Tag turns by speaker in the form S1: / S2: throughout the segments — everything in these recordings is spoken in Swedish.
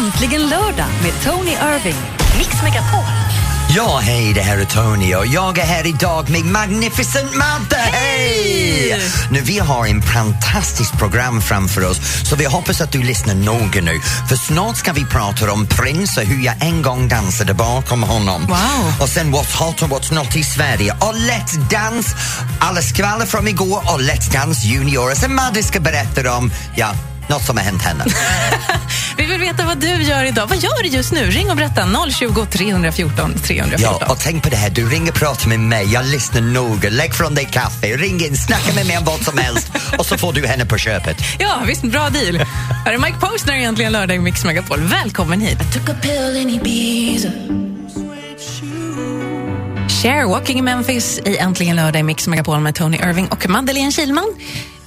S1: Äntligen lördag med Tony Irving. Mix Megapol.
S2: Ja, hej, det här är Tony och jag är här idag med Magnificent Madde. Hej! Nu, vi har en fantastiskt program framför oss så vi hoppas att du lyssnar noga nu för snart ska vi prata om Prins och hur jag en gång dansade bakom honom.
S1: Wow.
S2: Och sen What's hot och What's not i Sverige och Let's Dance, alla skvaller från igår och Let's Dance Junior. Och sen Madde ska berätta om, ja, något som har hänt henne.
S1: Vi vill veta vad du gör idag. Vad gör du just nu? Ring och berätta. 020 314 314.
S2: Ja, och tänk på det här, du ringer och pratar med mig, jag lyssnar noga, lägg från dig kaffe, ring in, snacka med mig om vad som helst och så får du henne på köpet.
S1: Ja, visst, bra deal. Här är Mike Posner egentligen lördag i Mix Megapol. Välkommen hit. Cher, Walking in Memphis i Äntligen lördag i Mix Megapol med Tony Irving och Madeleine Kilman.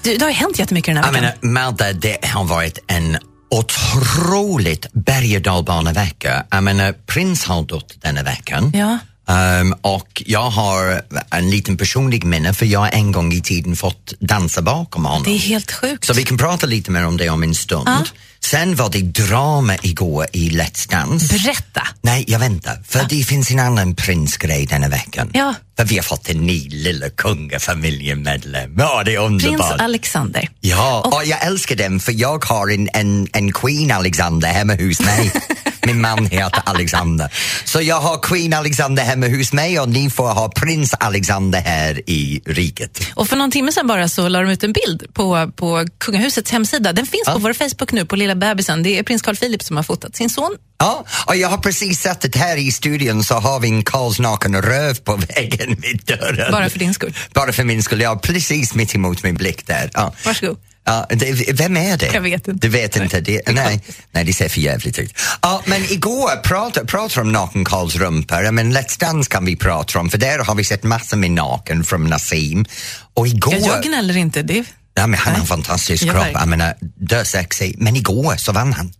S1: Du, det har ju hänt jättemycket den här
S2: Jag
S1: veckan.
S2: menar, Madde, det har varit en otroligt berg och dalbanevecka. Jag menar, Prins har dött denna veckan.
S1: Ja.
S2: Ehm, och jag har en liten personlig minne för jag har en gång i tiden fått dansa bakom honom.
S1: Det är helt sjukt.
S2: Så vi kan prata lite mer om det om en stund.
S1: Ja.
S2: Sen var det drama igår i Let's Dance.
S1: Berätta.
S2: Nej, jag väntar. För det finns en annan prinsgrej denna veckan.
S1: Ja.
S2: För vi har fått en ny lilla kungafamiljemedlem. Ja, det är
S1: Prins
S2: underbart.
S1: Alexander.
S2: Ja, och jag älskar dem för jag har en, en, en Queen Alexander hemma hos mig. Min man heter Alexander. Så jag har Queen Alexander hemma hos mig och ni får ha prins Alexander här i riket.
S1: Och för någon timme sedan bara så la de ut en bild på, på kungahusets hemsida. Den finns på vår Facebook nu, på lilla bebisen. Det är prins Carl Philip som har fotat sin son.
S2: Ja, och jag har precis sett att här i studion så har vi en Karlsnaken röv på väggen vid dörren.
S1: Bara för din skull.
S2: Bara för min skull, ja precis mitt emot min blick där. Ja.
S1: Varsågod.
S2: Ja, det, vem är det?
S1: Jag vet inte.
S2: Du vet inte? Det, nej, nej, det ser för jävligt ut. Ja, men igår pratade pratar om nakenkarlsrumpor, men Let's Dance kan vi prata om för där har vi sett massor med naken från Nassim. Och igår...
S1: Jag, jag gnäller inte. Det,
S2: ja, men han har en fantastisk
S1: Ja,
S2: kropp, jag menar, dösexig. Men igår så vann han.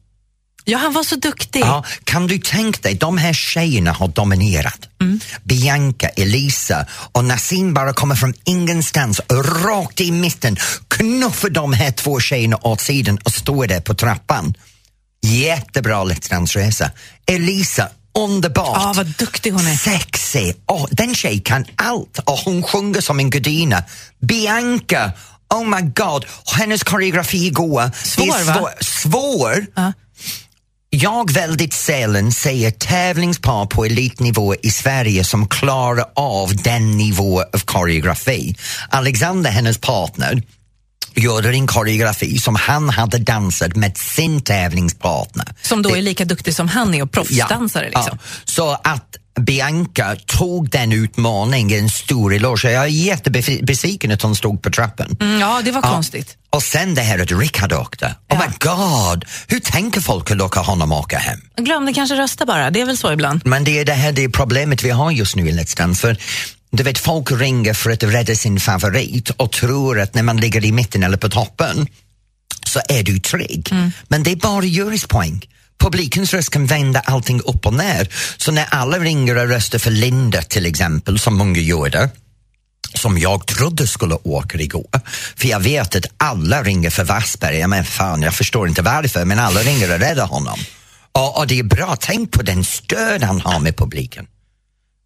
S1: ja, han var så duktig.
S2: Ja, kan du tänka dig, de här tjejerna har dominerat. Bianca, Elisa och Nassim bara kommer från ingenstans, rakt i mitten, knuffar de här två tjejerna åt sidan och står där på trappan. Jättebra Let's Dance-resa. Elisa, underbart.
S1: Ja, vad duktig hon är.
S2: Sexig. Oh, den tjejen kan allt och hon sjunger som en gudinna. Bianca, oh my god, hennes koreografi igår.
S1: Svår,
S2: det är
S1: va?
S2: svår. svår.
S1: Ja.
S2: Jag väldigt sällan ser tävlingspar på elitnivå i Sverige som klarar av den nivå av koreografi. Alexander, hennes partner, gjorde en koreografi som han hade dansat med sin tävlingspartner.
S1: Som då är lika duktig som han är och proffsdansare. Liksom.
S2: Ja. Så att Bianca tog den utmaningen en stor eloge. Jag är jättebesviken att hon stod på trappen.
S1: Mm, ja, det var
S2: Ja.
S1: konstigt.
S2: Och sen det här att Rickard åkte. Oh
S1: Ja.
S2: my god, hur tänker folk att låta honom åka hem?
S1: Glömde kanske rösta bara. Det är väl så ibland.
S2: Men det är det här det är problemet vi har just nu i Let's Dance. För du vet, folk ringer för att rädda sin favorit och tror att när man ligger i mitten eller på toppen så är du trygg. Men det är bara juryspoäng. Publikens röst kan vända allting upp och ner. Så när alla ringer och röstar för Linda till exempel, som många gjorde, som jag trodde skulle åka igår. För jag vet att alla ringer för Wassberg. Ja, men fan, jag förstår inte varför, men alla ringer och räddar honom. Och, och det är bra, tänk på den stöd han har med publiken.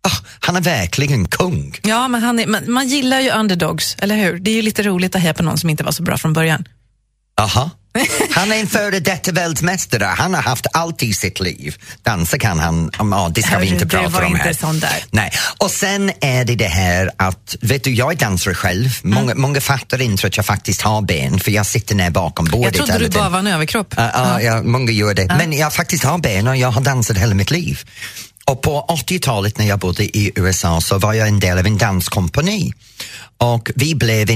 S2: Oh, han är verkligen kung.
S1: Ja, men han är, man, man gillar ju underdogs, eller hur? Det är ju lite roligt att heja på någon som inte var så bra från början.
S2: Aha. Han är en före detta världsmästare. Han har haft allt i sitt liv. Dansa kan han, ja, det ska vi
S1: Herre,
S2: inte prata om här. Nej. Och sen är det det här att, vet du, jag är dansare själv.
S1: Mm.
S2: Många, många fattar inte att jag faktiskt har ben för jag sitter ner bakom bordet
S1: Jag trodde du bara var en överkropp.
S2: Ja, ja, ja, många gör det. Men jag faktiskt har ben och jag har dansat hela mitt liv. Och på 80-talet när jag bodde i USA så var jag en del av en danskompani. Och vi blev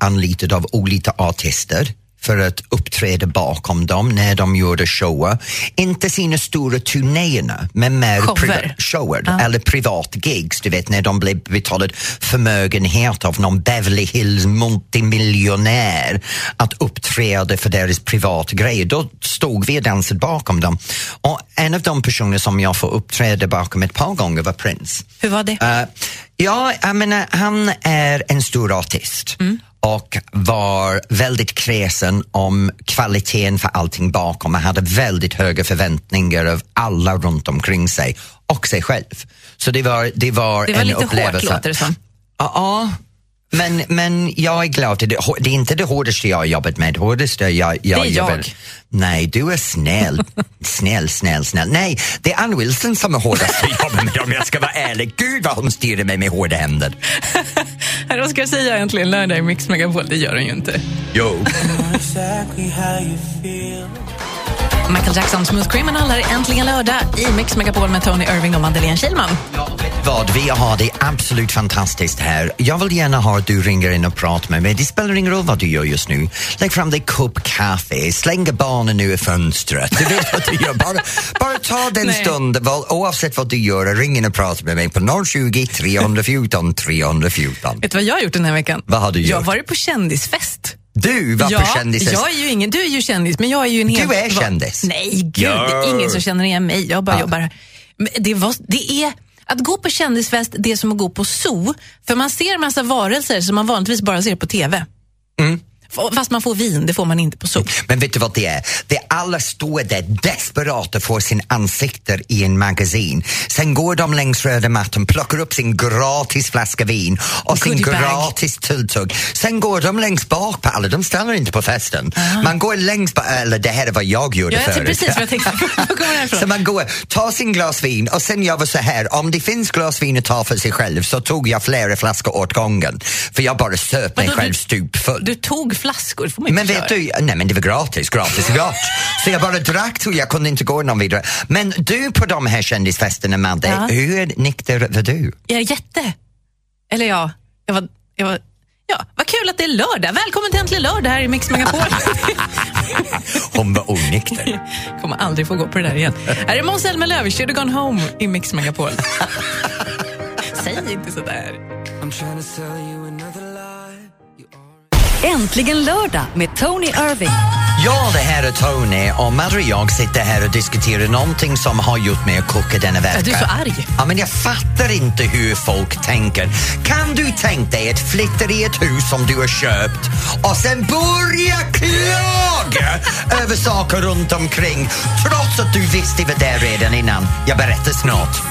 S2: anlitade av olika artister för att uppträda bakom dem när de gjorde shower. Inte sina stora turnéerna, men mer
S1: Shower.
S2: shower eller privat gigs, du vet när de blev betalade förmögenhet av någon Beverly Hills multimiljonär att uppträda för deras privata grejer. Då stod vi och dansade bakom dem. Och en av de personer som jag får uppträda bakom ett par gånger var Prince.
S1: Hur var det?
S2: Eh, ja, jag menar, han är en stor artist och var väldigt kräsen om kvaliteten för allting bakom. Han hade väldigt höga förväntningar av alla runt omkring sig och sig själv. Så det var, det var,
S1: det var
S2: en
S1: lite
S2: upplevelse.
S1: hårt låter det som.
S2: Ja, men, men jag är glad. Det, det är inte det hårdaste jag har jobbat med. Det hårdaste jag, jag
S1: Det är jag.
S2: Nej, du är snäll. snäll, snäll, snäll. Nej, det är Ann Wilson som är hårdast att jobba med om jag ska vara ärlig. Gud vad hon styrde mig med hårda händer.
S1: Här, vad ska jag säga äntligen lördag i Mix Megapol? Det gör den ju inte.
S2: Jo.
S1: Michael Jackson, Smooth Criminal här är äntligen lördag i Mix Megapol med Tony Irving och Madeleine Kilman.
S2: Ja, vad, vi har det absolut fantastiskt här. Jag vill gärna ha att du ringer in och pratar med mig. Det spelar ingen roll vad du gör just nu. Lägg fram dig kopp kaffe, släng barnen nu i fönstret. Du vet vad du gör. Bara, bara ta den stunden, oavsett vad du gör, ring in och prata med mig på 020 314 314.
S1: Vet du vad jag har gjort den här veckan?
S2: Vad har du
S1: Jag har
S2: gjort?
S1: varit på kändisfest.
S2: Du var
S1: ja,
S2: på kändisar.
S1: jag är ju ingen, du är ju kändis, men jag är ju en
S2: Du
S1: helt...
S2: är kändis.
S1: Nej, gud, det är ingen som känner igen mig. Jag bara
S2: Ja.
S1: jobbar här. Det, var, det är... Att gå på kändisfest, det är som att gå på zoo. För man ser massa varelser som man vanligtvis bara ser på TV.
S2: Mm.
S1: Fast man får vin, det får man inte på zoo.
S2: Men vet du vad det är? Det är alla står där desperata för sin ansikter i en magasin. Sen går de längs röda mattan, plockar upp sin gratis flaska vin och sin gratis tilltugg. Sen går de längst bak på alla, de stannar inte på festen. Man går längst bak, eller det här är vad jag gjorde
S1: Ja, jag
S2: förut.
S1: precis vad jag tänkte.
S2: Så man går, tar sin glas vin och sen gör vi så här, om det finns glas vin att ta för sig själv så tog jag flera flaskor åt gången. För jag bara söp mig själv stupfull.
S1: Du tog flaskor, det får man
S2: Men
S1: inte
S2: vet du, nej men det var gratis, gratis gott. Så jag bara drack och jag kunde inte gå någon vidare. Men du på de här kändisfesterna Madde,
S1: Ja.
S2: hur nykter var du?
S1: Jag är jätte. Eller ja, jag var... Jag var Ja, vad kul att det är lördag. Välkommen till Äntligen lördag här i Mix Megapol.
S2: Hon var onykter.
S1: kommer aldrig få gå på det där igen. Här är Måns Zelmerlöw, Should have gone home i Mix Megapol. Säg inte sådär.
S3: I'm
S4: Äntligen lördag med Tony Irving.
S2: Ja, det här är Tony och Madde och jag sitter här och diskuterar någonting som har gjort mig att koka denna vecka.
S1: Ja, du är så arg.
S2: Ja, men jag fattar inte hur folk tänker. Kan du tänka dig att flytta i ett hus som du har köpt och sen börja klaga över saker runt omkring trots att du visste vad det är redan innan? Jag berättar snart.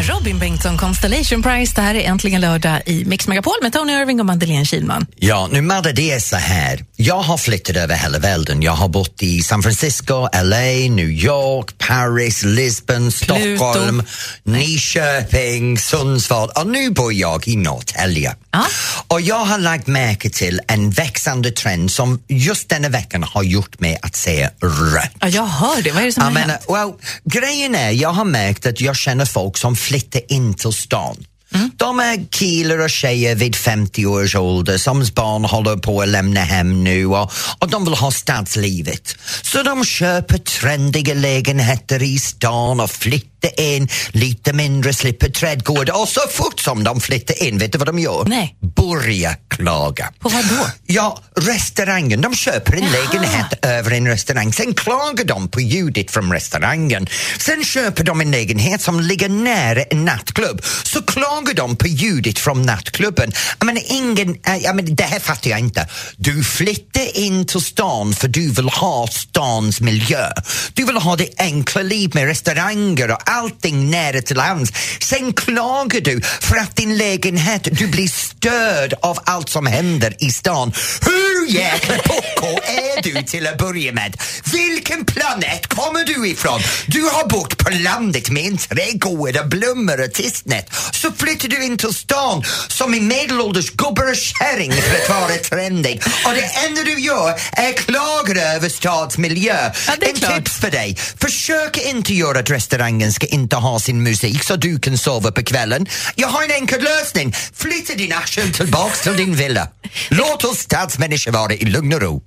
S1: Robin Bengtsson, Constellation Prize. Det här är Äntligen lördag i Mix Megapol med Tony Irving och Madeleine Kilman.
S2: Ja, nu Madde, det är så här. Jag har flyttat över hela världen. Jag har bott i San Francisco, LA, New York, Paris, Lisbon, Stockholm, Nyköping, Sundsvall och nu bor jag i Norrtälje.
S1: Ja.
S2: Och jag har lagt märke till en växande trend som just denna veckan har gjort mig att se rött.
S1: Ja, jag hör det. Vad är det som
S2: Jag
S1: har
S2: menar,
S1: hänt?
S2: well, grejen är, jag har märkt att jag känner folk som flytta in till stan.
S1: Mm.
S2: De är killar och tjejer vid 50 års ålder som barn håller på att lämna hem nu och, och de vill ha stadslivet. Så de köper trendiga lägenheter i stan och flyttar in lite mindre, slipper trädgård och så fort som de flyttar in, vet du vad de gör?
S1: Nej.
S2: Börja klaga.
S1: På vad då?
S2: Ja, restaurangen. De köper en lägenhet över en restaurang. Sen klagar de på ljudet från restaurangen. Sen köper de en lägenhet som ligger nära en nattklubb. Så klagar de på ljudet från nattklubben. Jag menar, ingen, eh, jag menar, det här fattar jag inte. Du flyttar in till stan för du vill ha stans miljö. Du vill ha det enkla liv med restauranger och allting nära till hands. Sen klagar du för att din lägenhet, du blir störd av allt som händer i stan. Hur jäkla pucko är du till att börja med? Vilken planet kommer du ifrån? Du har bott på landet med en trädgård och blommor och tystnad. Så flyttar du in till stan som en medelålders gubbar och kärring för att vara trendig. Och det enda du gör är klaga över stadsmiljö.
S1: Ja,
S2: en
S1: klart.
S2: tips för dig. Försök inte göra att restaurangen ska inte ha sin musik så du kan sova på kvällen. Jag har en enkel lösning. Flytta din arsel tillbaks till din villa. Låt oss stadsmänniskor vara i lugn och ro.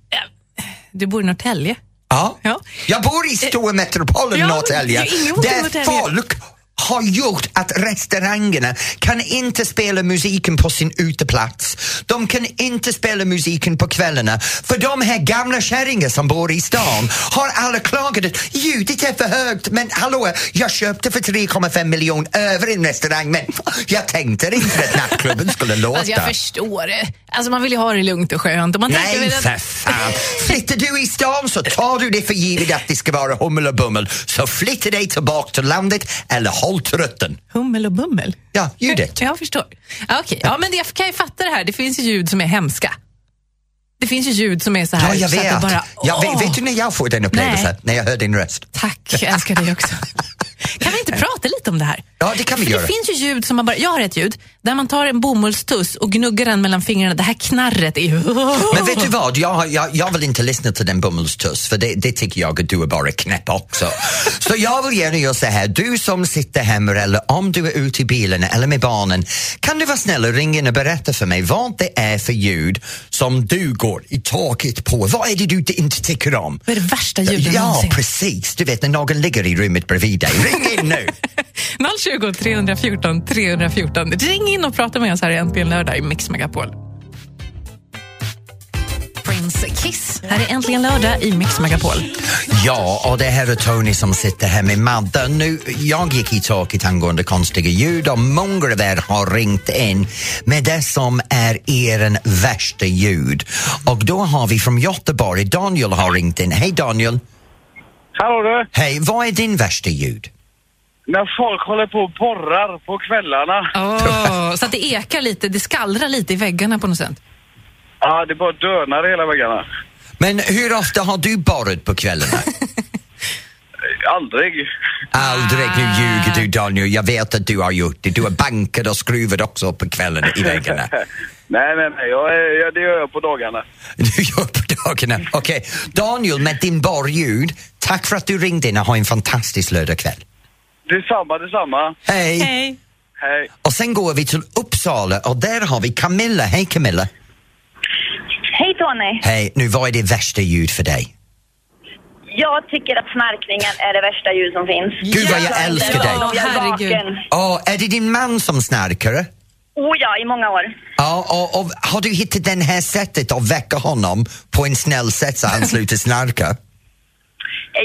S1: Du bor i Norrtälje.
S2: Ja.
S1: Ja.
S2: Jag bor i stora metropolen
S1: Ja,
S2: Norrtälje där folk har gjort att restaurangerna kan inte spela musiken på sin uteplats. De kan inte spela musiken på kvällarna för de här gamla kärringar som bor i stan har alla klagat att ljudet är för högt men hallå, jag köpte för 3,5 miljoner över en restaurang men jag tänkte inte att nattklubben skulle låta.
S1: Alltså jag förstår det. Alltså man vill ju ha det lugnt och skönt. Och man tänker
S2: Nej, för
S1: att...
S2: fan! Flyttar du i stan så tar du det för givet att det ska vara hummel och bummel. Så flytta dig tillbaka till landet eller håll trötten.
S1: Hummel och bummel.
S2: Ja, ljudet.
S1: Jag förstår. Okej, ja, men jag kan ju fatta det här. Det finns ju ljud som är hemska. Det finns ju ljud som är så här.
S2: Ja, jag
S1: så
S2: vet.
S1: bara,
S2: jag vet. Vet du när jag får den upplevelsen? När jag hör din röst.
S1: Tack, jag älskar dig också. Kan vi inte prata lite om det här?
S2: Ja, det kan vi
S1: För
S2: göra.
S1: Det finns ju ljud som man bara, jag har ett ljud där man tar en bomullstuss och gnuggar den mellan fingrarna. Det här knarret är.
S2: Men vet du vad, jag, jag, jag vill inte lyssna till den bomullstuss för det, det tycker jag att du är bara knäpp också. Så jag vill gärna göra så här, du som sitter hemma eller om du är ute i bilen eller med barnen, kan du vara snäll och ringa in och berätta för mig vad det är för ljud som du går i taket på? Vad är det du inte tycker om?
S1: Vad är det värsta ljudet
S2: Ja,
S1: någonsin?
S2: precis. Du vet när någon ligger i rummet bredvid dig. Ring in nu!
S1: 020 314 314. Ring in och prata med oss här i Äntligen lördag i Mix Megapol. Prince Kiss. Här är Äntligen lördag i Mix Megapol.
S2: Ja, och det här är Tony som sitter här med Madde. Nu, jag gick i taket angående konstiga ljud och många av er har ringt in med det som är er värsta ljud. Och då har vi från Göteborg, Daniel har ringt in. Hej Daniel!
S5: Hallå du!
S2: Hej, vad är din värsta ljud?
S5: När folk håller på och borrar på kvällarna.
S1: Oh, så att det ekar lite, det skallrar lite i väggarna på något sätt.
S5: Ja, det bara dönar i hela väggarna.
S2: Men hur ofta har du borrat på kvällarna?
S5: Aldrig.
S2: Aldrig, nu ljuger du Daniel. Jag vet att du har gjort det. Du har bankat och skruvat också på kvällarna i väggarna.
S5: nej, nej, nej. Jag, är- jag, det gör jag på dagarna.
S2: Du gör på dagarna. Okej, Daniel med din borrljud. Tack för att du ringde in och ha en fantastisk lördagkväll.
S5: Detsamma, detsamma.
S2: Hej!
S1: Hej.
S5: Hej.
S2: Och sen går vi till Uppsala och där har vi Camilla. Hej Camilla!
S6: Hej Tony!
S2: Hej, nu vad är det värsta ljud för dig?
S6: Jag tycker att snarkningen är det värsta ljud som finns.
S2: Gud vad jag älskar dig!
S1: Ja, herregud.
S2: Åh, är det din man som snarkar?
S6: Oh ja, i många år.
S2: Ja, och, och har du hittat det här sättet att väcka honom på en snäll sätt så han slutar snarka?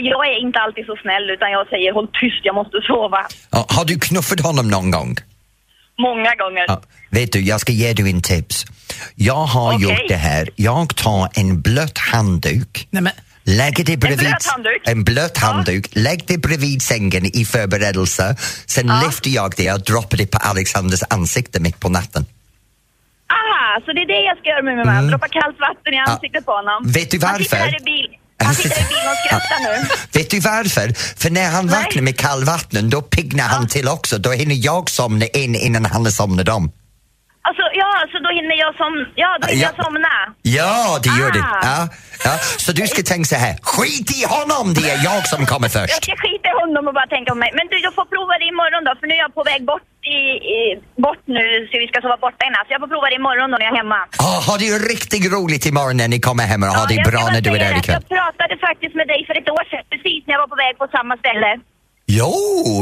S6: Jag är inte alltid så snäll utan jag säger håll tyst, jag måste sova.
S2: Ja, har du knuffat honom någon gång?
S6: Många gånger.
S2: Ja, vet du, jag ska ge dig en tips. Jag har
S6: Okej.
S2: gjort det här. Jag tar en blöt handduk
S1: Nej, men,
S2: Lägger det bredvid,
S6: blöt handduk?
S2: en blöt handduk, lägg det bredvid sängen i förberedelse. Sen lyfter jag det och droppar det på Alexanders ansikte mitt på natten.
S6: Aha, så det är det jag ska göra med min man. Droppa kallt vatten i
S2: Mm. Ja.
S6: ansiktet på honom.
S2: Vet du
S6: Han sitter
S2: varför?
S6: här i bil. Han sitter i bilen och skrattar nu.
S2: Vet du varför? För när han
S6: Nej.
S2: vaknar med kallvatten då piggnar han till också. Då hinner jag somna in innan han har somnat om.
S6: Alltså, ja, så då hinner jag som... Ja, då hinner
S2: Ja.
S6: jag somna.
S2: Ja, det gör det.
S6: Ah.
S2: Ja, ja. Så du ska tänka så här, skit i honom, det är jag som kommer
S6: Jag
S2: först.
S6: ska skita i honom och bara tänka på mig. Men du, jag får prova det imorgon då, för nu är jag på väg bort i, i bort nu, så vi ska sova borta i natt. Så jag får prova det imorgon då när jag är hemma.
S2: Oh, har du riktigt roligt imorgon när ni kommer hem och har det
S6: jag ska
S2: bra när du är där
S6: det
S2: ikväll?
S6: Jag pratade faktiskt med dig för ett år sedan, precis när jag var på väg på samma ställe.
S2: Jo,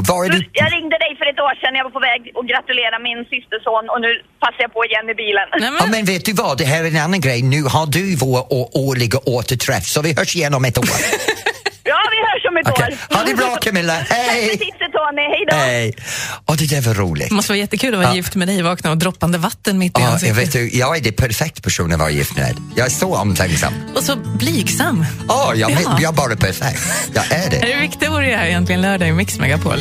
S2: var är du?
S6: Jag ringde dig för ett år sedan när jag var på väg att gratulera min systerson och nu passar jag på igen med bilen.
S1: nej,
S2: Ja,
S1: men,
S2: vet du vad, det här är en annan grej. Nu har du vår årliga återträff så vi hörs igen om ett år.
S6: Ja, vi hörs om ett
S2: Okej.
S6: år.
S2: Ha det bra Camilla,
S6: Tack för
S2: hej!
S6: tipset Tony, hej då.
S2: Hej! Och det där var roligt.
S1: det måste vara jättekul att vara
S2: Ja.
S1: gift med dig, vakna och droppande vatten mitt i
S2: Ja, jag,
S1: ansiktet.
S2: vet, du, jag är det perfekt person att vara gift med. Jag är så omtänksam.
S1: Och så blygsam.
S2: Ja, jag,
S1: Ja.
S2: jag är bara perfekt. Jag är
S1: Det
S2: det.
S1: är Victor och jag egentligen lördag i Mix Megapol.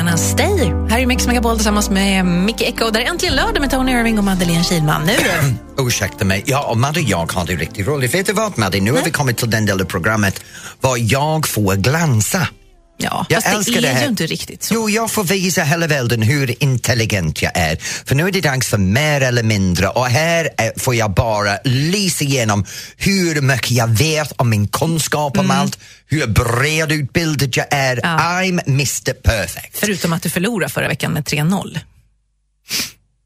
S1: Rihanna Stay här i Mix Megapol tillsammans med Micke Echo. Där är äntligen lördag med Tony Irving och Madeleine Kilman. Nu.
S2: Ursäkta mig. Ja, och Madde jag har det riktigt roligt. Vet du vad Madde, nu har vi kommit till den delen av programmet var jag får glansa.
S1: Ja,
S2: Jag
S1: fast
S2: älskar
S1: det är
S2: det här.
S1: ju inte riktigt så.
S2: Jo, jag får visa hela världen hur intelligent jag är. För nu är det dags för mer eller mindre och här är, får jag bara lysa igenom hur mycket jag vet om min kunskap om allt, hur bred utbildad jag är.
S1: Mm. Ja.
S2: I'm Mr Perfect.
S1: Förutom att du förlorade förra veckan med 3-0.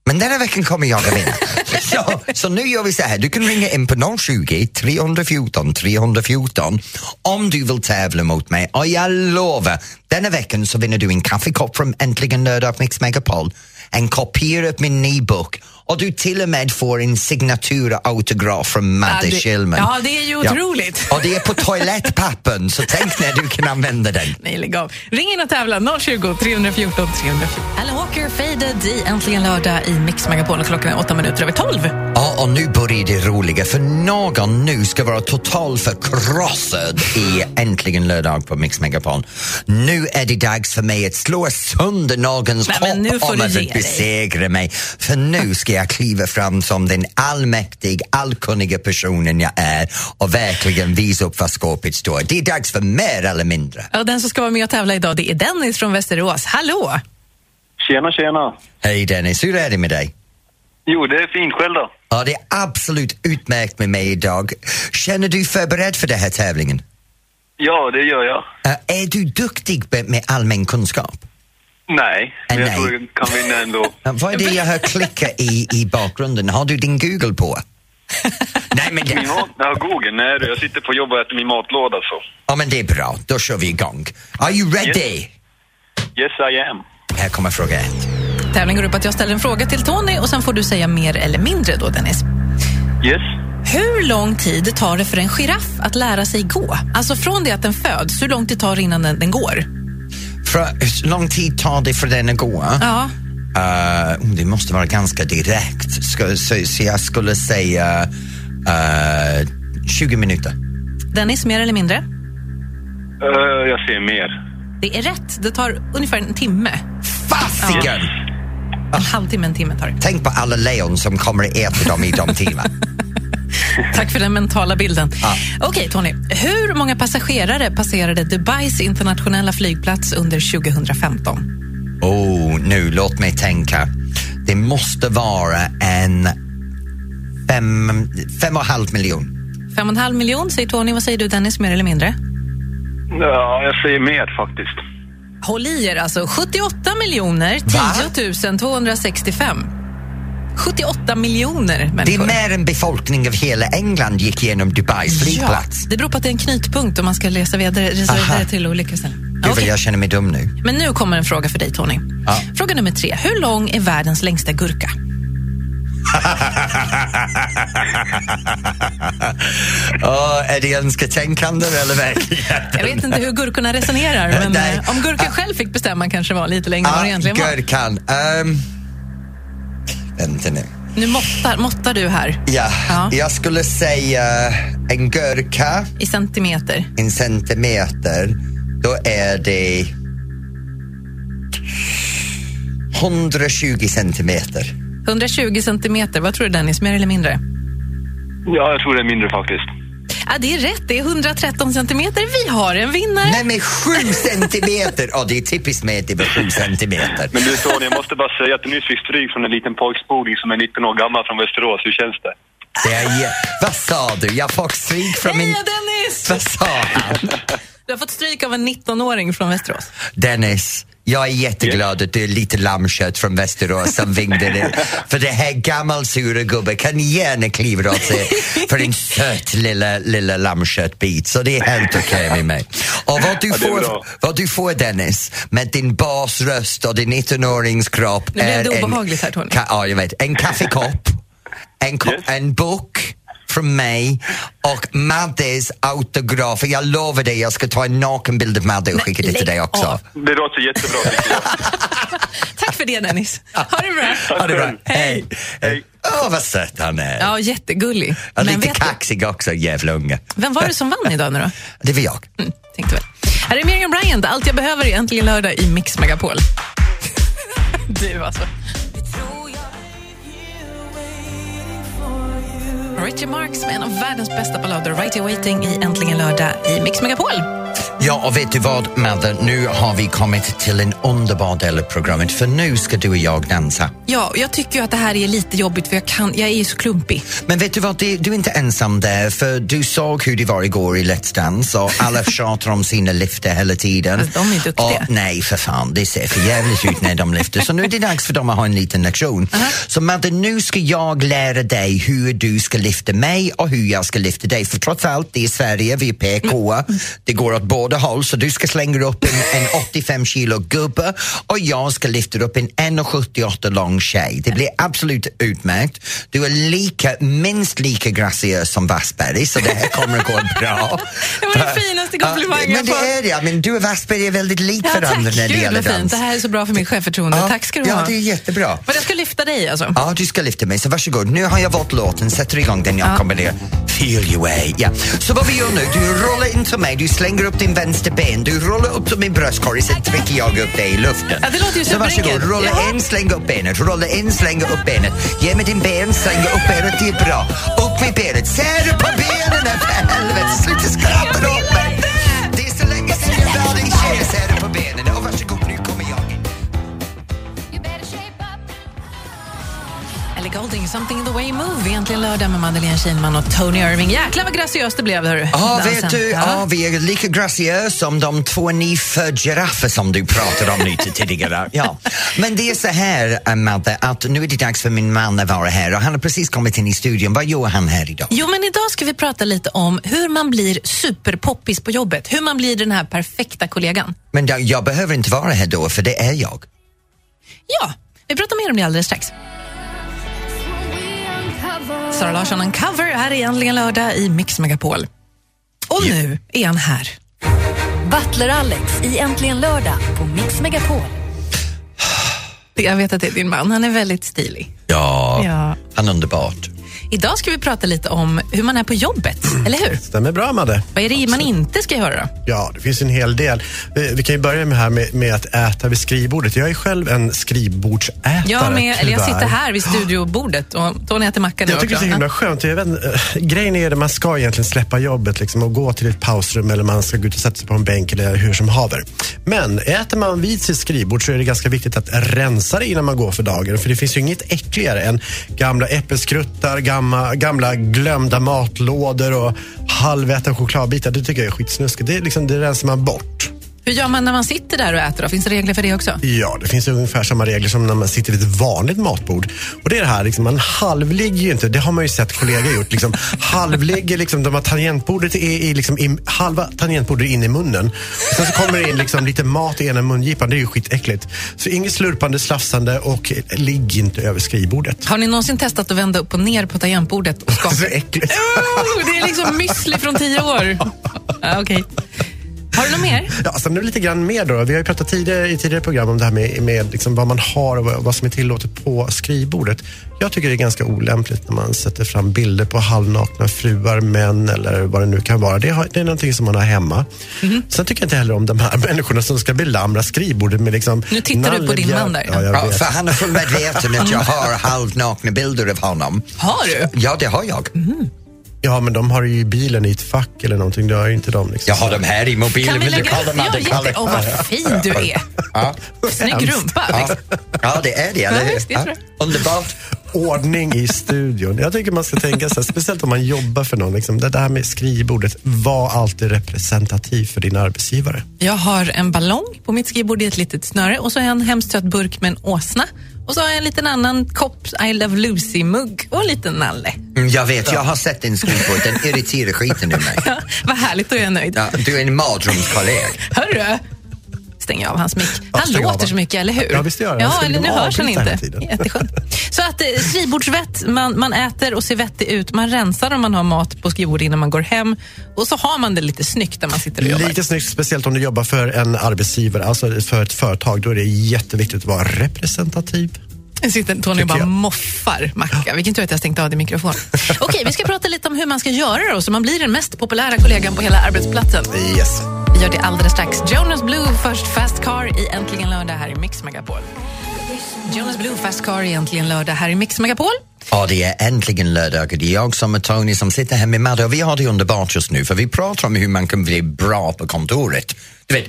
S2: Men denna veckan kommer jag att vinna. så, så nu gör vi så här, du kan ringa in på 020 314 314 om du vill tävla mot mig. Och jag lovar, denna veckan så vinner du en kaffekopp från Äntligen lördag Mix Megapol, en kopia av min e-bok och du till och med får en signatur och autograf från Madde
S1: Ja,
S2: Schillman.
S1: ja, det är ju otroligt.
S2: Och det är på toalettpappen, så tänk när du kan använda den.
S1: Nej, lägg av. Ring in och tävla 020 314 314. Alan Walker, Faded i Äntligen lördag i Mix Megapol och klockan är åtta minuter över tolv.
S2: Ja, och nu börjar det roliga för någon nu ska vara totalt förkrossad i Äntligen lördag på Mix Megapol. Nu är det dags för mig att slå sönder någons hopp om att besegra mig. För nu ska jag kliva fram som den allmäktig, allkunniga personen jag är och verkligen visa upp vad skåpet står. Det är dags för mer eller mindre.
S1: Ja, den som ska vara med och tävla idag det är Dennis från Västerås. Hallå!
S7: Tjena, tjena.
S2: Hej Dennis, hur är det med dig?
S7: Jo, det är fint själv då.
S2: Ja, det är absolut utmärkt med mig idag. Känner du förberedd för den här tävlingen?
S7: Ja, det gör jag.
S2: Uh, är du duktig med allmän kunskap?
S7: Nej, men
S2: Nej.
S7: jag tror jag kan vinna ändå.
S2: Vad är det jag hör klicka i, i bakgrunden? Har du din Google på? Nej, men
S7: Min
S2: det,
S7: mat... Ja, Google, nej du. Jag sitter på jobbet och äter min matlåda så.
S2: ja, men det är bra. Då kör vi igång. Are you ready?
S7: Yes, I am.
S2: Här kommer fråga ett.
S1: Tävlingen går ut på att jag ställer en fråga till Tony och sen får du säga mer eller mindre då, Dennis.
S7: Yes.
S1: Hur lång tid tar det för en giraff att lära sig gå? Alltså från det att den föds, hur lång tid tar det innan den, den går?
S2: För, hur lång tid tar det för den att gå?
S1: Ja.
S2: Uh, det måste vara ganska direkt. Ska, så, så jag skulle säga uh, 20 minuter.
S1: Dennis, mer eller mindre?
S7: Eh, jag ser mer.
S1: Det är rätt. Det tar ungefär en timme.
S2: Fasiken!
S1: En halvtimme, en timme tar det.
S2: Tänk på alla lejon som kommer att äta dem i de timmarna.
S1: Tack för den mentala bilden.
S2: Ja.
S1: Okej, Tony. Hur många passagerare passerade Dubais internationella flygplats under 2015?
S2: Oh, nu låt mig tänka. Det måste vara en fem, fem och en halv miljon.
S1: Fem och en halv miljon, säger Tony. Vad säger du, Dennis? Mer eller mindre?
S7: Ja, jag säger mer faktiskt.
S1: Håll i er, alltså. 78 miljoner
S2: Va?
S1: 10 265. 78 miljoner
S2: Det är
S1: människor.
S2: mer än befolkningen av hela England gick igenom Dubais flygplats.
S1: Ja, det beror på att det är en knutpunkt om man ska resa vidare, resa vidare till olika ställen.
S2: Gud,
S1: Okej.
S2: jag känner mig dum nu.
S1: Men nu kommer en fråga för dig, Tony.
S2: Ja.
S1: Fråga nummer tre. Hur lång är världens längsta gurka?
S2: Oh, är det önsketänkande eller verkligen?
S1: Jag vet inte hur gurkorna resonerar, men
S2: Nej.
S1: eh, om gurkan själv fick bestämma kanske var lite längre än vad det egentligen var.
S2: Gurkan. Um, vänta nu.
S1: Nu måttar, måttar du här
S2: Ja,
S1: Ja.
S2: jag skulle säga en gurka,
S1: i centimeter.
S2: en centimeter, då är det 120 centimeter.
S1: 120 centimeter, vad tror du Dennis, mer eller mindre?
S7: Ja, jag tror det är mindre faktiskt.
S1: Ja, det är rätt, det är 113 centimeter. Vi har en vinnare.
S2: Nej men 7 centimeter! Ja, det är typiskt mig att det var 7 centimeter.
S7: Men du Tony, jag måste bara säga att du nyss fick stryk från en liten pojkspolning som är 19 år gammal från Västerås. Hur känns det?
S2: Det är, vad sa du? Jag fick stryk från min...
S1: Heja Dennis!
S2: Vad sa han?
S1: Du har fått stryk av en 19-åring från Västerås.
S2: Dennis, jag är jätteglad att du är lite lammkött från Västerås som vingde det. För det här gammalsura gubben kan gärna kliva åt sig för en söt lilla, lilla lammköttbit. Så det är helt okej med mig. Och vad du,
S7: det
S2: får, vad du får Dennis, med din basröst och din 19-årings kropp
S1: Nu blev det obehagligt här, Tony.
S2: Ka- ja, jag vet. En kaffekopp, en,
S7: Yes.
S2: en bok från mig och Maddes autograf. Jag lovar dig, jag ska ta en nakenbild av Madde och skicka det till dig också.
S7: Det låter jättebra.
S1: Tack för det Dennis. Ha det bra.
S2: Ha det bra. Hej!
S7: Hej.
S2: Åh, vad söt han är.
S1: Ja, jättegullig.
S2: Ja,
S1: Men
S2: lite
S1: vet du,
S2: kaxig också, jävla unge.
S1: vem var det som vann idag nu då?
S2: Det var jag.
S1: Mm, tänkte väl. Här är Miriam Bryant, Allt jag behöver är äntligen lördag i Mix Megapol. du alltså. Richie Marks med en av världens bästa ballader, Right Here Waiting i Äntligen lördag i Mix Megapol.
S2: Ja, och vet du vad, Madde? Nu har vi kommit till en underbar del av programmet för nu ska du och jag dansa.
S1: Ja, jag tycker att det här är lite jobbigt för jag, kan, jag är så klumpig.
S2: Men vet du vad, du är inte ensam där för du såg hur det var igår i Let's Dance och alla tjatar om sina lyfter hela tiden.
S1: Alltså, de är duktiga.
S2: Och, nej, för fan, det ser för jävligt ut när de lyfter. Så nu är det dags för dem att ha en liten lektion. Så Madde, nu ska jag lära dig hur du ska lyfta mig och hur jag ska lyfta dig. För trots allt, det är Sverige, vi är PK, det går åt båda håll. Så du ska slänga upp en, en 85 kilo gubbe och jag ska lyfta upp en 1,78 lång tjej. Det blir absolut utmärkt. Du är lika, minst lika graciös som Wassberg, så det här kommer att gå bra.
S1: Det var den finaste komplimangen
S2: Ja, Men det är det, ja. men du och Wassberg är väldigt lika
S1: Ja,
S2: varandra
S1: tack,
S2: när det
S1: gud
S2: gäller
S1: fint.
S2: dans.
S1: Det här är så bra för mitt självförtroende.
S2: Ja.
S1: Tack ska du
S2: Ja,
S1: ha.
S2: det är jättebra.
S1: Men jag ska lyfta dig alltså.
S2: Ja, du ska lyfta mig, så varsågod. Nu har jag valt låten, sätter igång den jag kommer ner. Feel your way. Ja. Så vad vi gör nu, du rullar in till mig, du slänger upp din vänster ben, du rullar upp till min bröstkorg, sen trycker jag upp dig i luften.
S1: Ja, det låter ju
S2: så varsågod, rulla
S1: Jaha.
S2: in, släng upp benet, rulla in, släng upp benet. Ge mig din ben, släng upp benet, det är bra. Upp med benet, ser du på benen för helvete, sluta skrapa åt mig. Det är så länge sedan jag var din tjej, ser du på benen.
S1: Golding, Something in the way you move. Egentligen lördag med Madeleine Kihlman och Tony Irving. Jäklar vad graciöst det blev. Hörru.
S2: Ja,
S1: Dansen.
S2: vet du, ja. vi är lika graciösa som de två nyfödda giraffer som du pratade om lite tidigare. Ja. Men det är så här, äh, Madde, att nu är det dags för min man att vara här och han har precis kommit in i studion. Vad gör han här idag?
S1: Jo, men idag ska vi prata lite om hur man blir superpoppis på jobbet. Hur man blir den här perfekta kollegan.
S2: Men jag, jag behöver inte vara här då, för det är jag.
S1: Ja, vi pratar mer om det alldeles strax. Sara Larsson Uncover här är äntligen lördag i Mix Megapol. Och nu är han här.
S4: Butler Alex i Äntligen lördag på Mix Megapol.
S1: Jag vet att det är din man, han är väldigt stilig.
S2: Ja,
S1: Ja.
S2: han är underbart.
S1: Idag ska vi prata lite om hur man är på jobbet, eller hur?
S8: Stämmer bra, Madde.
S1: Vad är det man inte ska göra då?
S8: Ja, det finns en hel del. Vi, kan ju börja med, här med, med att äta vid skrivbordet. Jag är själv en skrivbordsätare,
S1: Jag, med, eller jag sitter här vid studiobordet och Tony äter macka nu
S8: Jag tycker det är så himla skönt. Jag vet, eh, grejen är att man ska egentligen släppa jobbet liksom, och gå till ett pausrum eller man ska gå ut och sätta sig på en bänk eller hur som haver. Men äter man vid sitt skrivbord så är det ganska viktigt att rensa det innan man går för dagen. För det finns ju inget äckligare än gamla äppelskruttar, gamla, gamla glömda matlådor och halvätna chokladbitar. Det tycker jag är skitsnuskigt. Det, liksom, det rensar man bort.
S1: Hur gör man när man sitter där och äter då? Finns det regler för det också?
S8: Ja, det finns ungefär samma regler som när man sitter vid ett vanligt matbord. Och det är det här, liksom, man halvligger ju inte, det har man ju sett kollegor gjort. Liksom, halvligger, liksom, de har tangentbordet är i, liksom, i, halva tangentbordet in i munnen. Och sen så kommer det in liksom, lite mat i ena mungipan, det är ju skitäckligt. Så inget slurpande, slafsande och ligg inte över skrivbordet.
S1: Har ni någonsin testat att vända upp och ner på tangentbordet och skaka?
S8: Så äckligt.
S1: Oh, det är liksom müsli från tio år. Ja, okej. Har du något mer?
S8: Ja, sen är det lite grann mer då. Vi har ju pratat tidigare, i tidigare program om det här med, med liksom vad man har och vad, som är tillåtet på skrivbordet. Jag tycker det är ganska olämpligt när man sätter fram bilder på halvnakna fruar, män eller vad det nu kan vara. Det, har, det är någonting som man har hemma.
S1: Mhm.
S8: Sen tycker jag inte heller om de här människorna som ska belamra skrivbordet med liksom
S1: Nu tittar du på din man där.
S8: Ja, jag
S2: Ja,
S8: vet.
S2: för han är full medveten att jag har halvnakna bilder av honom.
S1: Har du?
S2: Ja, det har jag.
S8: Ja, men de har ju i bilen i ett fack eller någonting. Det har ju inte de. Liksom.
S2: Jag har dem här i mobilen.
S1: Kan vi
S2: Vill du
S1: lägga
S2: kolla?
S1: Ja. Åh, vad fin du är.
S2: Ja.
S1: Snygg rumpa.
S2: Ja.
S1: Liksom.
S2: ja, det är det,
S1: Ja, visst, det
S2: Ja. Underbart.
S8: Ordning i studion. Jag tycker man ska tänka så här, speciellt om man jobbar för någon. Liksom, det där med skrivbordet, var alltid representativ för din arbetsgivare.
S1: Jag har en ballong på mitt skrivbord i ett litet snöre och så har jag en hemskt burk med en åsna. Och så har jag en liten annan kopp I Love Lucy-mugg och en liten nalle.
S2: Mm, Jag vet, jag har sett din skrivbord. Den irriterar skiten ur mig.
S1: Ja, vad härligt, då är jag nöjd.
S2: Ja, du är en mardrömskollega.
S1: Hörru! Stänger jag av hans mick. Han
S8: av
S1: låter så mycket, eller hur?
S8: Ja, visst gör han.
S1: Ja, eller nu hörs han inte. Jätteskönt. Så att eh, skrivbordsvett, man, man äter och ser vettig ut. Man rensar om man har mat på skrivbordet innan man går hem. Och så har man det lite snyggt när man sitter och jobbar.
S8: Lite snyggt, speciellt om du jobbar för en arbetsgivare, alltså för ett företag. Då är det jätteviktigt att vara representativ.
S1: Nu sitter Tony och bara
S8: jag.
S1: moffar macka. Vilken tur att jag stängt av din mikrofon. Okej, vi ska prata lite om hur man ska göra då, så man blir den mest populära kollegan på hela arbetsplatsen.
S8: Yes.
S1: Vi gör det alldeles strax. Jonas Blue först, Fast Car i Äntligen lördag här i Mix Megapol. Jonas Blue, Fast Car, egentligen lördag här i Mix Megapol.
S2: Ja, det är äntligen lördag och det är jag som är Tony som sitter här med Madde och vi har det underbart just nu för vi pratar om hur man kan bli bra på kontoret. Du vet,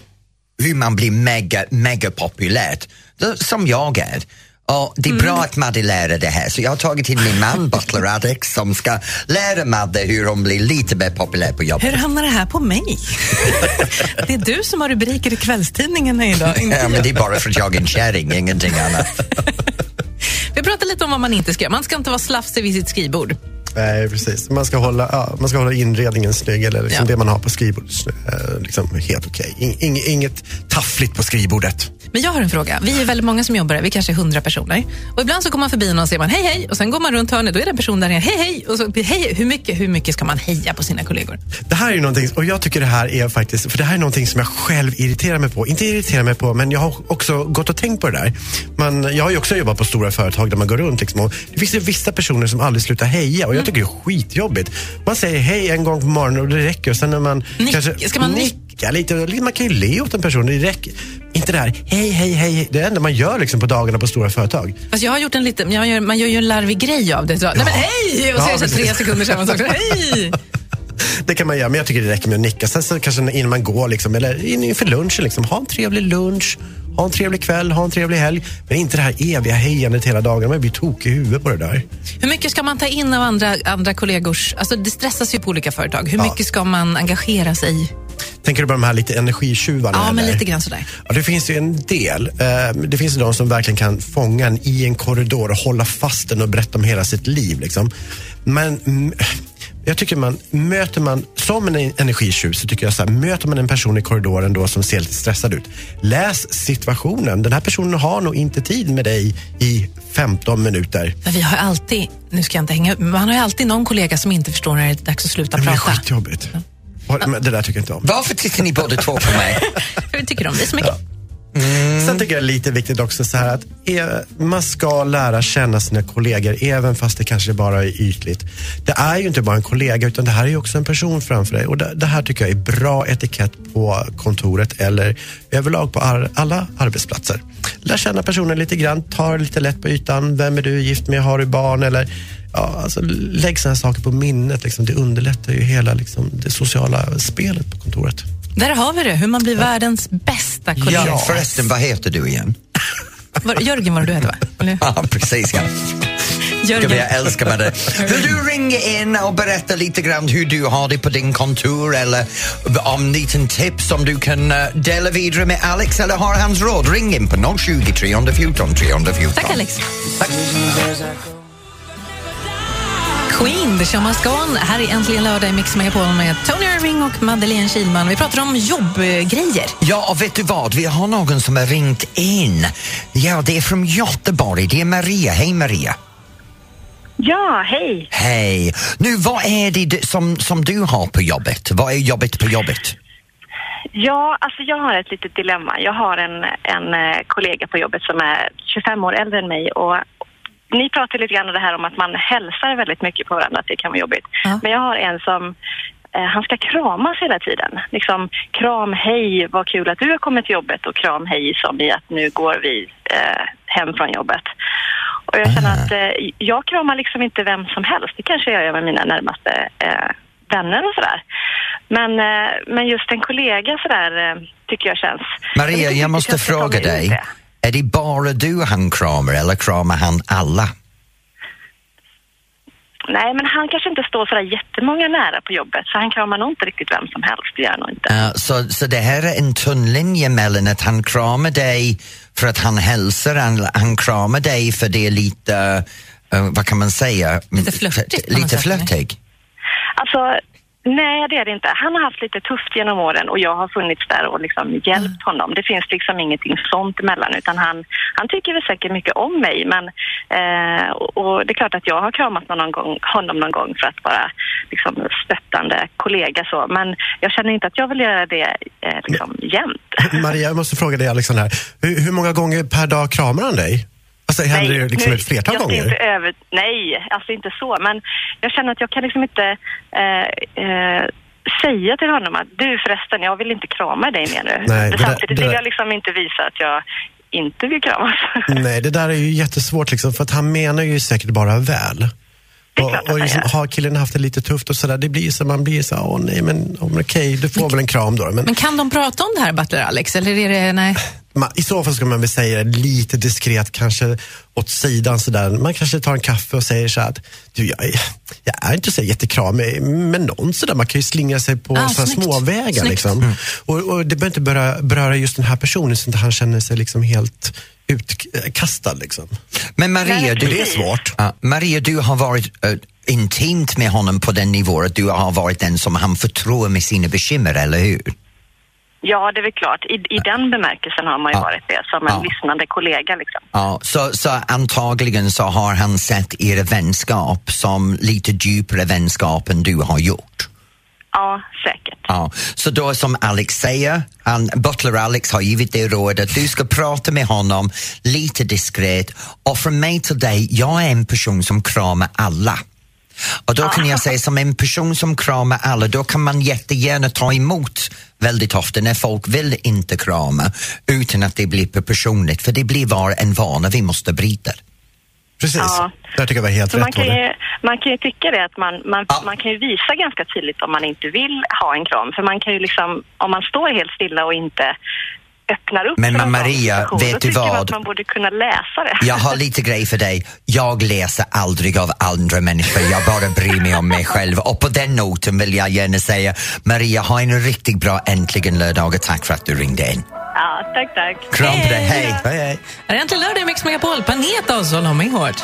S2: hur man blir mega, mega populärt, som jag är. Och det är bra att Madde lär det här så jag har tagit in min man Butler Adex som ska lära Madde hur hon blir lite mer populär på jobbet.
S1: Hur hamnar det här på mig? det är du som har rubriker i kvällstidningarna idag, inte
S2: Ja, men det är bara för att jag är en kärring, ingenting annat.
S1: Vi pratar lite om vad man inte ska göra. Man ska inte vara slafsig vid sitt skrivbord.
S8: Nej, precis. Man ska hålla, ja, man ska hålla inredningen snygg, eller liksom
S1: Ja.
S8: det man har på skrivbordet eh, liksom helt okej. In, ing- inget taffligt på skrivbordet.
S1: Men jag har en fråga. Vi är väldigt många som jobbar här. Vi kanske är hundra personer. Och ibland så går man förbi någon och säger man hej hej och sen går man runt hörnet då är det en person där nere. Hej hej! Och så, hej, hur, mycket, hur mycket ska man heja på sina kollegor?
S8: Det här är ju någonting, och jag tycker det här är faktiskt, för det här är någonting som jag själv irriterar mig på. Inte irriterar mig på, men jag har också gått och tänkt på det där. Man, jag har ju också jobbat på stora företag där man går runt liksom, och det finns ju vissa personer som aldrig slutar heja och jag tycker det är skitjobbigt. Man säger hej en gång på morgonen och det räcker och sen när man
S1: Nick-
S8: kanske
S1: ska man nick-
S8: nicka lite, och man kan ju le åt en person, det räcker. Inte det här hej, hej, hej, det är det enda man gör liksom på dagarna på stora företag.
S1: Fast jag har gjort en liten, jag gör, man gör ju en larvig grej av det. Så, Nej men hej! Och så
S8: Ja,
S1: är det så tre sekunder samma sak. Hej!
S8: Det kan man göra, men jag tycker det räcker med att nicka. Sen så kanske innan man går, liksom, eller in- inför lunchen, liksom, ha en trevlig lunch, ha en trevlig kväll, ha en trevlig helg. Men inte det här eviga hejandet hela dagen. Man blir tokig i huvudet på det där.
S1: Hur mycket ska man ta in av andra, andra kollegors... Alltså det stressas ju på olika företag. Hur
S8: Ja.
S1: mycket ska man engagera sig i?
S8: Tänker du på de här lite energitjuvarna?
S1: Ja, men
S8: eller?
S1: lite grann sådär.
S8: Ja, det finns ju en del. Eh, Det finns ju de som verkligen kan fånga en i en korridor och hålla fast den och berätta om hela sitt liv. Liksom. Men mm, jag tycker man, möter man, som en energitjuv så tycker jag så här, möter man en person i korridoren då som ser lite stressad ut. Läs situationen. Den här personen har nog inte tid med dig i 15 minuter.
S1: Men vi har alltid, nu ska jag inte hänga upp, men man har ju alltid någon kollega som inte förstår när det är dags att sluta
S8: Det blir
S1: prata.
S8: skitjobbigt. Och- Men det där tycker jag inte om.
S2: Varför tittar ni båda två på mig?
S1: För vi tycker om dig så mycket. Mm.
S8: Sen tycker jag det är lite viktigt också så här att e- man ska lära känna sina kollegor även fast det kanske bara är ytligt. Det är ju inte bara en kollega utan det här är ju också en person framför dig och det, det här tycker jag är bra etikett på kontoret eller överlag på ar, alla arbetsplatser. Lär känna personen lite grann, ta lite lätt på ytan. Vem är du gift med? Har du barn? Eller, ja, alltså, lägg sådana saker på minnet. Liksom. Det underlättar ju hela liksom, det sociala spelet på kontoret.
S1: Där har vi det, hur man blir världens bästa kollega.
S2: Ja, förresten, vad heter du igen?
S1: Var, Jörgen var det du hette va? Eller?
S2: Ja, precis ja.
S1: Jörgen.
S2: jag älskar med det. Vill du ringa in och berätta lite grann hur du har det på din kontor eller om en liten tips som du kan eh, dela vidare med Alex eller har hans råd? Ring in på 020 314 314.
S1: Tack Alex.
S2: Tack.
S1: Queen, The Show Must Go On. Här är äntligen lördag i Mix Megapol med Tony Irving och Madeleine Kilman. Vi pratar om jobbgrejer.
S2: Ja, och vet du vad? Vi har någon som har ringt in. Ja, det är från Göteborg. Det är Maria. Hej Maria.
S9: Ja, hej.
S2: Hej. Nu, vad är det som, som du har på jobbet? Vad är jobbet på jobbet?
S9: Ja, alltså jag har ett litet dilemma. Jag har en, en eh, kollega på jobbet som är 25 år äldre än mig och ni pratar lite grann om det här om att man hälsar väldigt mycket på varandra, att det kan vara jobbigt.
S1: Ja.
S9: Men jag har en som, eh, han ska kramas hela tiden. Liksom kram, hej, vad kul att du har kommit till jobbet och kram, hej, som i att nu går vi eh, hem från jobbet. Och jag känner att eh, jag kramar liksom inte vem som helst. Det kanske jag gör med mina närmaste eh, vänner och sådär. Men, eh, men just en kollega sådär eh, tycker jag känns...
S2: Maria, jag måste
S9: jag ska
S2: fråga dig.
S9: det.
S2: Är det bara du han kramar eller kramar han alla?
S9: Nej, men han kanske inte står sådär jättemånga nära på jobbet så han kramar nog inte riktigt vem som helst. Det gör nog inte.
S2: Uh, så, så det här är en tunn linje mellan att han kramar dig för att han hälsar, han, han kramar dig för det är lite, uh, vad kan man säga?
S1: Lite flörtigt
S2: Lite flörtig.
S9: Alltså, nej det är det inte. Han har haft lite tufft genom åren och jag har funnits där och liksom hjälpt honom. Det finns liksom ingenting sånt emellan utan han, han tycker väl säkert mycket om mig men eh, och, och det är klart att jag har kramat någon gång, honom någon gång för att vara liksom stöttande kollega så men jag känner inte att jag vill göra det eh, liksom jämt.
S8: Maria, jag måste fråga dig Alexander, här. hur, hur många gånger per dag kramar han dig? Alltså händer det liksom
S9: nu-
S8: ett flertal gånger?
S9: Inte över, nej, alltså inte så. Men jag känner att jag kan liksom inte eh, eh, säga till honom att du förresten, jag vill inte krama dig mer nu.
S8: Nej, det
S9: Samtidigt
S8: det
S9: vill jag liksom inte visa att jag inte vill kramas.
S8: Nej, det där är ju jättesvårt liksom, för att han menar ju säkert bara väl. Och, och liksom, har killen haft det lite tufft och sådär, det blir så man blir så åh nej men men okej, du får väl en kram då. Men
S1: Men kan de prata om det här, Butler Alex? Eller är det, nej?
S8: man, i så fall ska man väl säga det lite diskret, kanske åt sidan sådär. Man kanske tar en kaffe och säger så att du, jag, är, jag är inte så jättekramig, men någon sådär, man kan ju slingra sig på
S1: Ah,
S8: sådana småvägar. Liksom. Och, och det behöver inte beröra, beröra just den här personen så att han känner sig liksom helt utkastad. Liksom.
S2: Men Maria, du,
S8: Det är svårt.
S2: Ja, Maria, du har varit eh, intimt med honom på den nivån att du har varit den som han förtror med sina bekymmer, eller hur?
S9: Ja, det är väl klart. I, i den bemärkelsen har man ju
S2: Ja.
S9: varit det, som en
S2: Ja.
S9: lyssnande kollega. Liksom.
S2: Ja, så, så antagligen så har han sett er vänskap som lite djupare vänskap än du har gjort.
S9: Ja, säkert.
S2: Ja, så då som Alex säger, han, Butler Alex har givit dig råd att du ska prata med honom lite diskret och från mig till dig, jag är en person som kramar alla. Och då kan jag säga som en person som kramar alla, då kan man jättegärna ta emot väldigt ofta när folk vill inte krama utan att det blir personligt, för det blir bara en vana vi måste bryta.
S8: Precis,
S9: Ja.
S8: där tycker jag var helt
S9: Så man
S8: rätt.
S9: kan,
S8: var det.
S9: ju, man kan ju tycka det att man, man,
S2: Ja.
S9: man kan ju visa ganska tydligt om man inte vill ha en kram. För man kan ju liksom, om man står helt stilla och inte öppnar upp
S2: Men Maria, vet du vad?
S9: att man borde kunna läsa det.
S2: Jag har lite grej för dig. Jag läser aldrig av andra människor, jag bara bryr mig om mig själv. Och på den noten vill jag gärna säga, Maria, ha en riktigt bra äntligen lördag och tack för att du ringde in.
S9: Ja, tack, tack.
S2: Kram på dig, hej! hej, hej.
S1: Är det äntligen lördag i Mix Megapol? Planet Oswald har mig hårt.